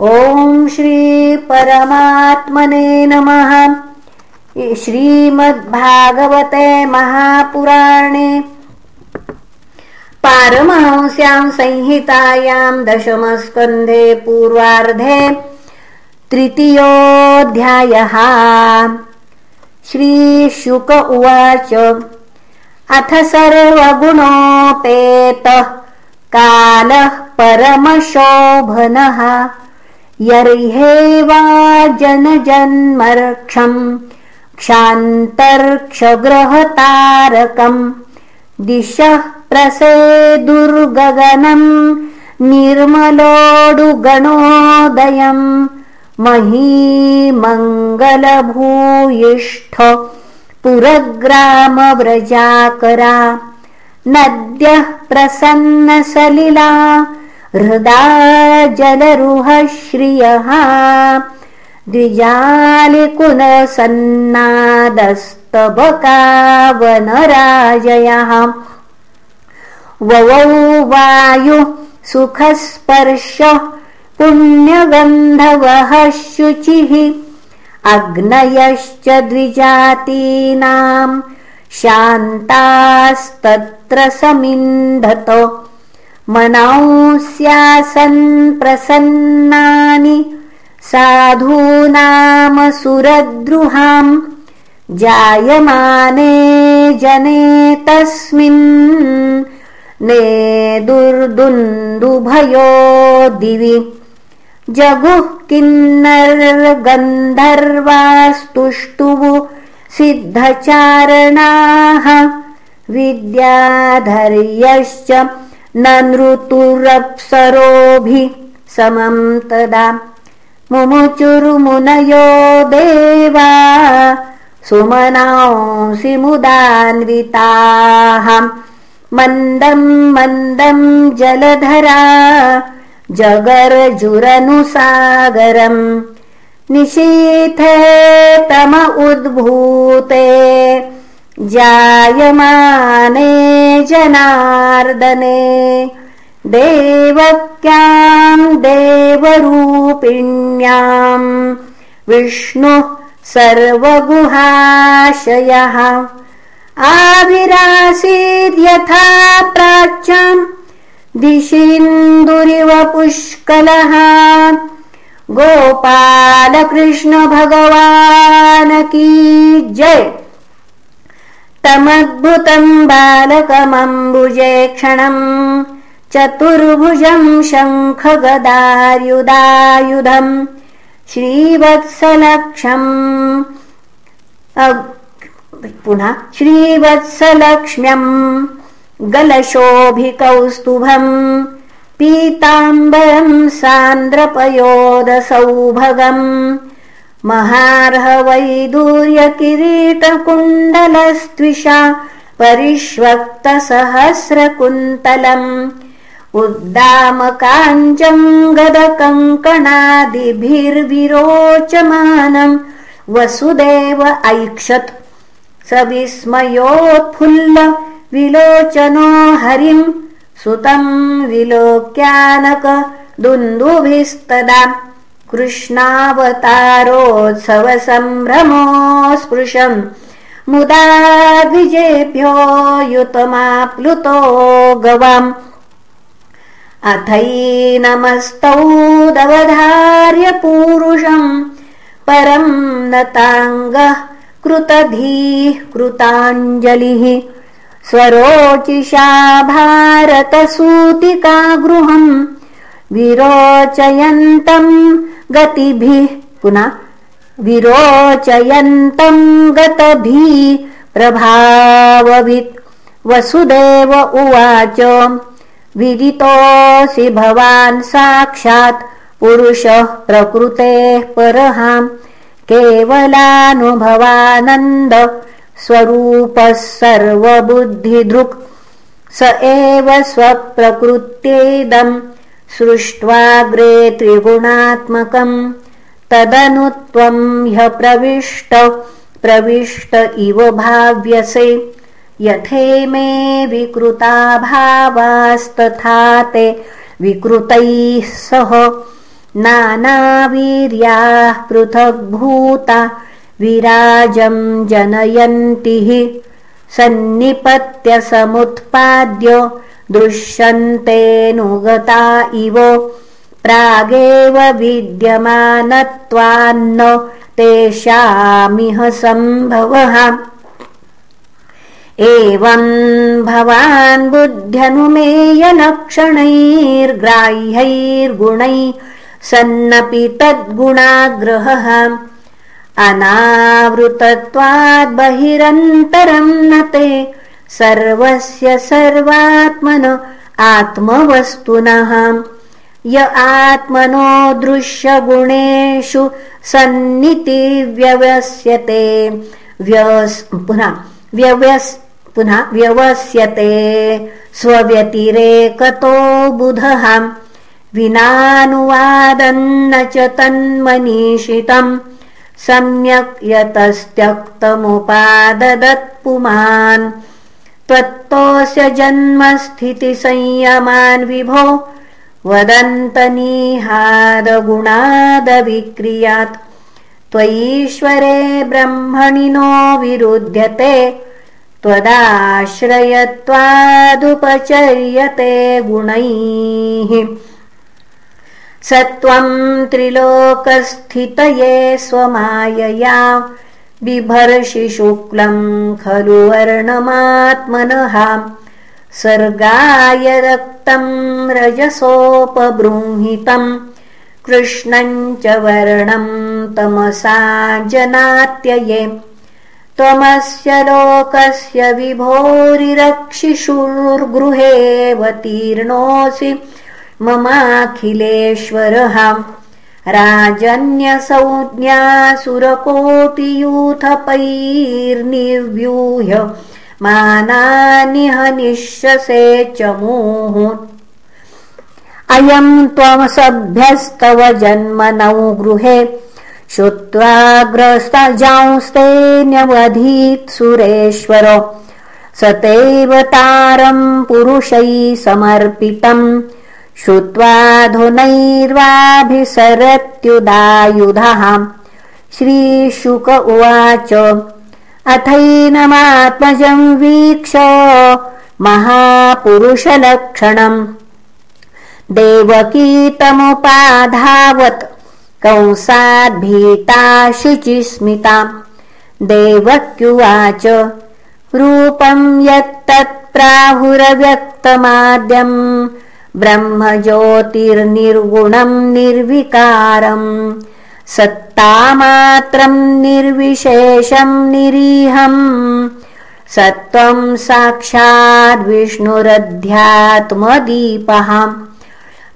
ॐ श्रीपरमात्मने नमः। श्रीमद्भागवते महापुराणे। पारमहंस्यां संहितायां दशमस्कन्धे पूर्वार्धे तृतीयोऽध्यायः। श्रीशुक उवाच अथ सर्वगुणोपेतः कालः परमशोभनः यर्हेवा जनजन्मर्क्षम् क्षान्तर्क्षग्रहतारकम् दिशः प्रसेदुर्गगनम् निर्मलोडुगणोदयम् महीमङ्गलभूयिष्ठ पुरग्रामव्रजाकरा नद्यः प्रसन्नसलिला हृदा जलरुहश्रियः द्विजालिकुलसन्नादस्तबकावनराजयः ववौ वायुः सुखस्पर्श पुण्यगन्धवः शुचिः अग्नयश्च द्विजातीनाम् शान्तास्तत्र समिन्धत मनांस्यासन् प्रसन्नानि साधूनामसुरद्रुहाम् जायमाने जने तस्मिन्। ने दुर्दुन्दुभयो दिवि। जगुः किन्नर्गन्धर्वास्तुष्टुः सिद्धचारणाः। विद्याधर्यश्च न नृतुरप्सरोभिः समम् तदा। मुमुचुर्मुनयो देवा सुमनांसि मुदान्विताः। मन्दम् मन्दम् जलधरा जगर्जुरनुसागरम् निशीथे तम उद्भूते जायमाने जनार्दने देवक्याम् देवरूपिण्याम् विष्णुः सर्वगुहाशयः। आविरासीद्यथा प्राच्याम् दिशिन्दुरिव पुष्कलः गोपालकृष्ण भगवान् की जय तमद्भुतम् बालकमम्बुजे क्षणम् चतुर्भुजम् शङ्खगदायुधायुधम् श्रीवत्सलक्ष्यम् पुनः श्रीवत्सलक्ष्म्यम् गलशोभिकौस्तुभम् पीताम्बरम् सान्द्रपयोदसौभगम् महार्हवैदूर्यकिरीटकुण्डलस्त्विषा परिष्वक्तसहस्रकुन्तलम्। उद्दामकाञ्चम् गदकङ्कणादिभिर्विरोचमानम्। वसुदेव ऐक्षत्। स विस्मयोत्फुल्ल विलोचनो हरिम्। सुतम् विलोक्यानक दुन्दुभिस्तदा कृष्णावतारोत्सवसम्भ्रमो स्पृशम् मुदा द्विजेभ्यो युतमाप्लुतो गवाम्। अथैनमस्तौ दवधार्य पूरुषम् परम् नताङ्गः कृतधीः कृताञ्जलिः। स्वरोचिषा भारतसूतिका गृहम् विरोचयन्तम् गतिभिः। पुनः विरोचयन्तम् गतभिः प्रभाववित्। वसुदेव उवाच विदितोऽसि भवान् साक्षात् पुरुषः प्रकृतेः परहाम् केवलानुभवानन्द स्वरूपः सर्वबुद्धिदृक्। स एव स्वप्रकृत्येदम् सृष्ट्वाग्रे त्रिगुणात्मकम् तदनु त्वम् ह्य प्रविष्ट इव भाव्यसे। यथे मे विकृता भावास्तथा ते विकृतैः सह नानावीर्याः पृथग्भूता विराजं जनयन्तिः। सन्निपत्य समुत्पाद्य दृश्यन्तेऽनुगता इव प्रागेव विद्यमानत्वान्न तेषामिह सम्भवः। एवं भवान् बुद्ध्यनुमेयलक्षणैर्ग्राह्यैर्गुणैः सन्नपि तद्गुणाग्रहः। बहिरन्तरं न ते सर्वस्य सर्वात्मन आत्मवस्तुनः य आत्मनो दृश्यगुणेषु सन्नितिव्यवस्यते व्यस् पुनः व्यवस् पुनः व्यवस्यते। स्वव्यतिरेकतो बुधः विनानुवादन्न च तन्मनीषितम्। सम्यक् यतस्त्यक्तमुपाददत्पुमान्। त्वत्तोऽस्य जन्मस्थितिसंयमान् विभो वदन्तनीहादगुणादविक्रियात् त्वयीश्वरे ब्रह्मणि नो विरुध्यते त्वदाश्रयत्वादुपचर्यते गुणैः। स त्रिलोकस्थितये स्वमायया बिभर्षि शुक्लम् खलु वर्णमात्मनः सर्गाय रक्तम् रजसोपबृंहितम् कृष्णम् च वर्णम् तमसा जनात्यये। त्वमस्य लोकस्य विभोरिरक्षिषुर्गृहेऽवतीर्णोऽसि ममाखिलेश्वरः। राजन्यसंज्ञासुरकोटियूथपैर्निव्यूह्य मानानिह निःशसे चमूः अयम् त्वमसभ्यस्तव जन्मनौ गृहे श्रुत्वाग्रस्तजांस्तेऽन्यवधीत् सुरेश्वर। स तेव तारम् पुरुषैः समर्पितम् श्रुत्वाधुनैर्वाभिसरत्युदायुधः श्रीशुक उवाच अथैनमात्मजम् वीक्ष महापुरुषलक्षणम्। देवकीतमुपाधावत् कंसाद्भीता शुचिस्मिता देवक्युवाच रूपम् यत्तत्प्राहुरव्यक्तमाद्यम् ब्रह्मज्योतिर्निर्गुणम् निर्विकारम् सत्तामात्रम् निर्विशेषम् निरीहम् सत्त्वम् साक्षाद्विष्णुरध्यात्मदीपः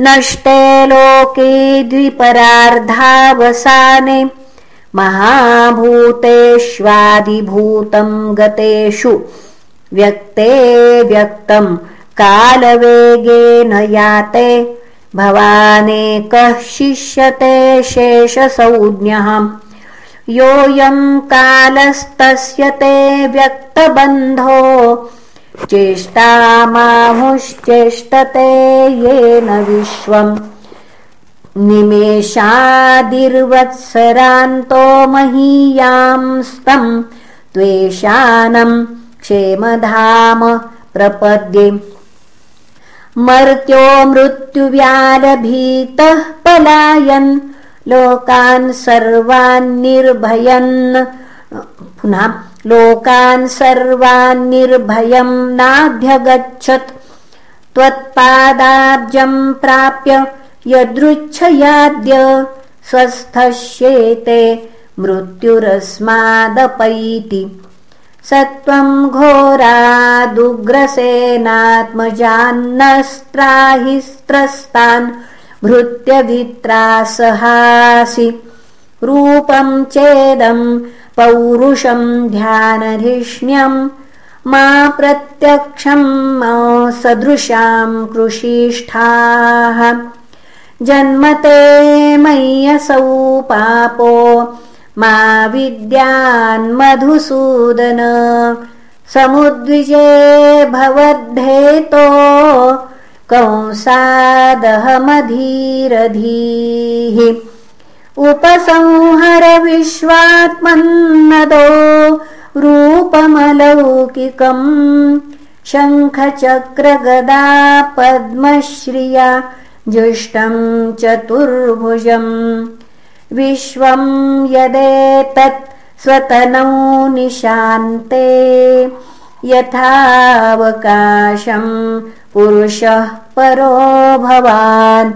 नष्टे लोके द्विपरार्धावसाने महाभूतेष्वादिभूतम् गतेषु। व्यक्ते व्यक्तम् कालवेगेन याते भवानेकः शिष्यते शेषसंज्ञः। योऽयम् कालस्तस्य ते व्यक्तबन्धो। चेष्टामाहुश्चेष्टते येन विश्वम्। निमेषादिर्वत्सरान्तो महीयांस्तम् त्वेषानम् क्षेमधाम प्रपद्ये मर्त्यो मृत्युव्यालभीतः पलायन्। लोकान् सर्वान् निर्भयन्। पुनः लोकान् सर्वान् निर्भयम् नाभ्यगच्छत्। त्वत्पादाब्जम् प्राप्य यदृच्छयाद्य स्वस्थश्येते मृत्युरस्मादपैति स त्वम् घोरादुग्रसेनात्मजान्नस्त्राहिस्त्रस्तान् भृत्यभित्रासहासि रूपम् चेदम् पौरुषम् मा प्रत्यक्षम् मा सदृशाम् कृषिष्ठाः। जन्मते मय्यसौ पापो मा विद्यान्मधुसूदन समुद्विजे भवद्धेतो कंसादहमधीरधीः। उपसंहर विश्वात्मन्नदो रूपमलौकिकम्। शङ्खचक्रगदा पद्मश्रिया जुष्टम् चतुर्भुजम् विश्वम् यदेतत् स्वतनौ निशान्ते। यथावकाशम् पुरुषः परो भवान्।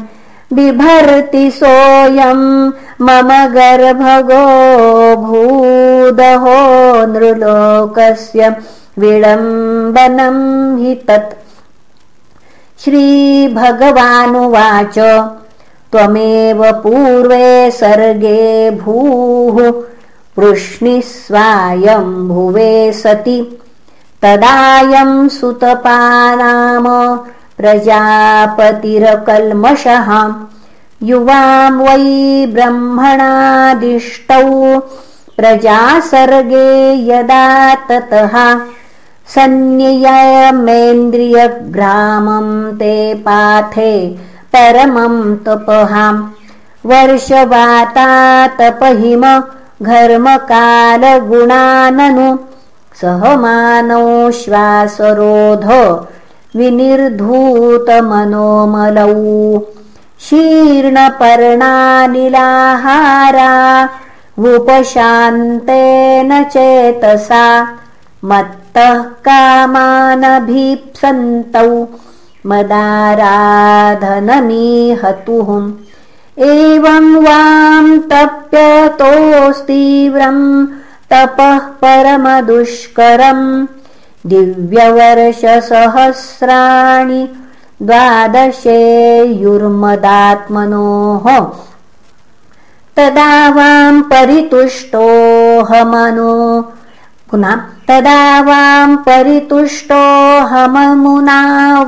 बिभर्ति सोऽयम् मम गर्भगो भूदहो नृलोकस्य विडम्बनम् हि तत्। श्रीभगवानुवाच त्वमेव पूर्वे सर्गे भूः स्वायम्भुवे सति। तदायम् सुतपानाम प्रजापतिरकल्मषः। युवां वै ब्रह्मणादिष्टौ प्रजासर्गे यदा ततः। सन्नियमेन्द्रियग्रामम् ते पाथे परमं तपहाम् वर्षवातातपहिम घर्मकालगुणाननु। सहमानौ श्वासरोध विनिर्धूतमनोमलौ। शीर्णपर्णानिलाहारा उपशान्तेन चेतसा। मत्तः कामानभीप्सन्तौ मदाराधनमीहतुः एवं वां तप्यतोस्तीव्रम् तपः परमदुष्करम्। दिव्यवर्षसहस्राणि द्वादशेयुर्मदात्मनोः। तदा वां परितुष्टोऽहमनो पुनः तदा वां परितुष्टोऽहममुना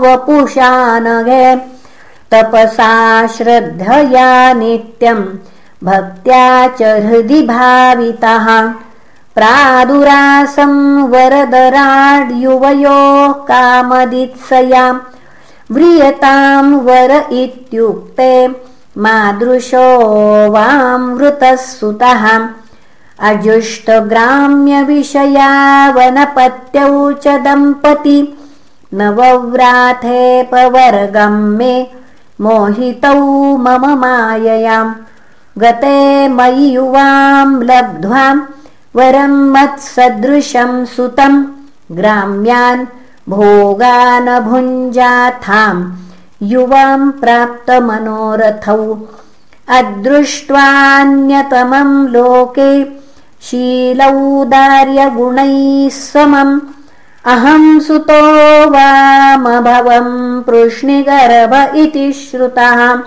वपुषानगे तपसा श्रद्धया नित्यम् भक्त्या च हृदि भावितः। प्रादुरासं वरदराड्युवयोः कामदित्सयाम् व्रियतां वर इत्युक्ते मादृशो वामृतः सुतः अजुष्टग्राम्यविषया च दम्पती नवव्राथेपवर्गम् मे मोहितौ मम माययाम् गते मयि युवां लब्ध्वा वरं मत्सदृशं सुतं। ग्राम्यान् भोगानभुञ्जाथाम् युवां प्राप्तमनोरथौ। अदृष्ट्वान्यतमम् लोके शीलौदार्यगुणैः समम् अहं सुतो वामभवम् पृश्निगर्भ इति श्रुतः।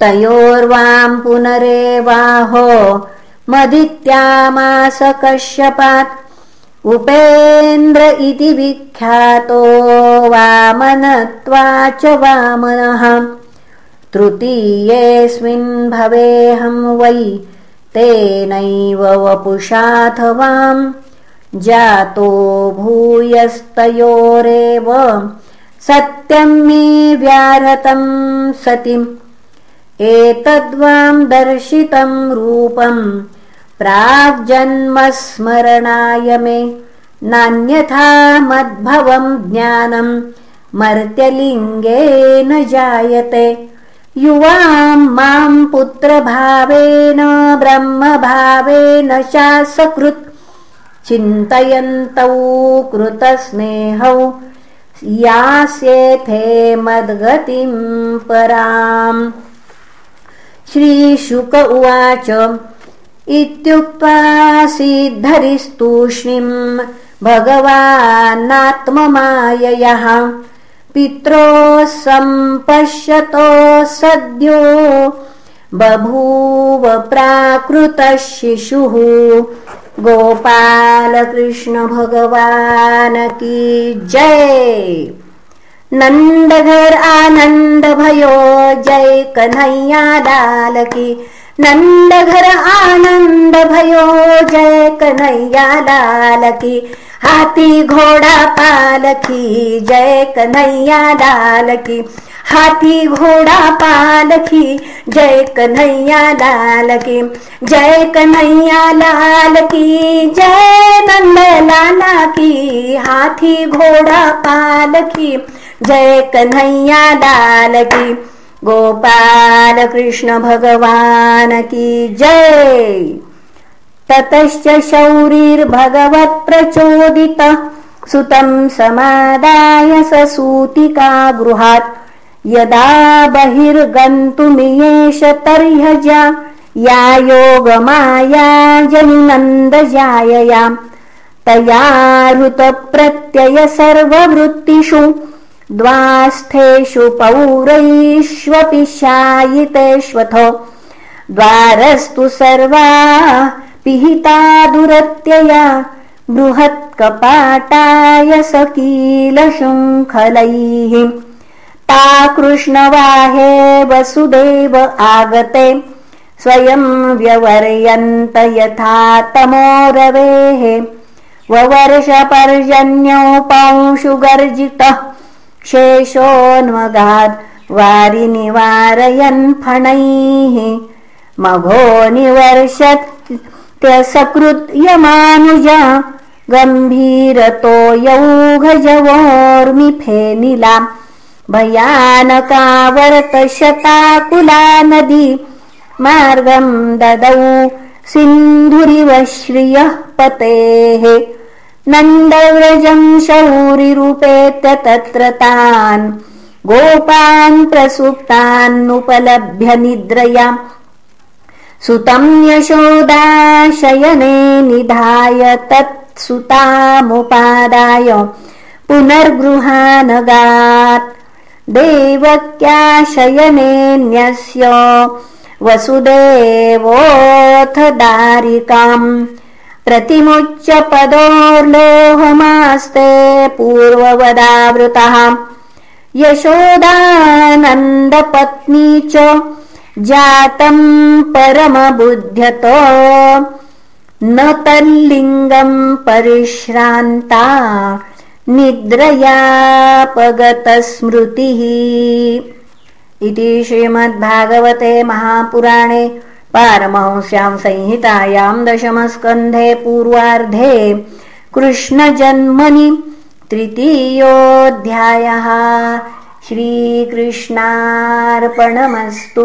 तयोर्वां पुनरेवाहो मदित्यामास कश्यपात्। उपेन्द्र इति विख्यातो वामनत्वा च वामनः। तृतीयेऽस्मिन् भवेऽहं वै तेनैव वपुषाथ वाम् जातो भूयस्तयोरेव सत्यं मे व्याहतं सतिम्। एतद्वां दर्शितं रूपम्। प्राग्जन्मस्मरणाय मे नान्यथा मद्भवम् ज्ञानम् मर्त्यलिङ्गेन जायते युवां मां पुत्रभावेन ब्रह्मभावेन चासकृत् चिन्तयन्तौ कृतस्नेहौ यास्येथे मद्गतिं पराम्। श्रीशुक उवाच इत्युक्त्वा सिद्धरिस्तूष्णीम् भगवानात्ममाययः पित्रोः सम्पश्यतो सद्यो बभूव प्राकृतः शिशुः गोपालकृष्ण भगवान् की जय। नन्दघर आनन्द भयो जय कन्हैया लाल की नन्दघर आनन्द भयो जय कन्हैया लाल की हाथी घोड़ा पालखी जय कन्हैया लाल की हाथी घोड़ा पालखी जय कन्हैया लाल की जय कन्हैया लाल की जय नंद लाला की। हाथी घोड़ा पालखी जय कन्हैया लाल की गोपाल कृष्ण भगवान की जय। ततश्च शौरिर्भगवत्प्रचोदितः। सुतम् समादाय सूतिका गृहात् यदा बहिर्गन्तुमियेष तर्ह्यजा या योगमाया जनिनन्दजाययाम् तया हृतप्रत्यय सर्ववृत्तिषु द्वास्थेषु पौरैष्वपि शायितेष्वथो। द्वारस्तु सर्वा पिहिता दुरत्यया बृहत्कपाटाय सकीलशृङ्खलैः। ता कृष्णवाहे वसुदेव आगते स्वयं व्यवर्यन्त यथा तमोरवेः। ववर्षपर्जन्योपंशुगर्जितः शेषोन्मगाद् वारिनिवारयन् फणैः। मघो निवर्षत् त्यसकृत्यमानुजा गम्भीरतो यौघजवोर्मिफेनिला भयानकावर्तशताकुला नदी मार्गम् ददौ सिन्धुरिव श्रियः पतेः। नन्दव्रजम् शौरिरूपेत्य तत्र तान् गोपान् प्रसुप्तान्नुपलभ्य निद्रयाम् सुतम् यशोदाशयने निधाय तत्सुतामुपादाय पुनर्गृहानगात् देवक्याशयनेऽन्यस्य वसुदेवोऽथ दारिकाम् प्रतिमुच्य पदोर्लोहमास्ते पूर्ववदावृतः। यशोदानन्दपत्नी च जातम् परमबुध्यतो न तल्लिङ्गम् परिश्रान्ता निद्रयापगतस्मृतिः। इति श्रीमद्भागवते महापुराणे पारमहंस्याम् संहितायाम् दशमस्कन्धे पूर्वार्धे कृष्णजन्मनि तृतीयोऽध्यायः। श्रीकृष्णार्पणमस्तु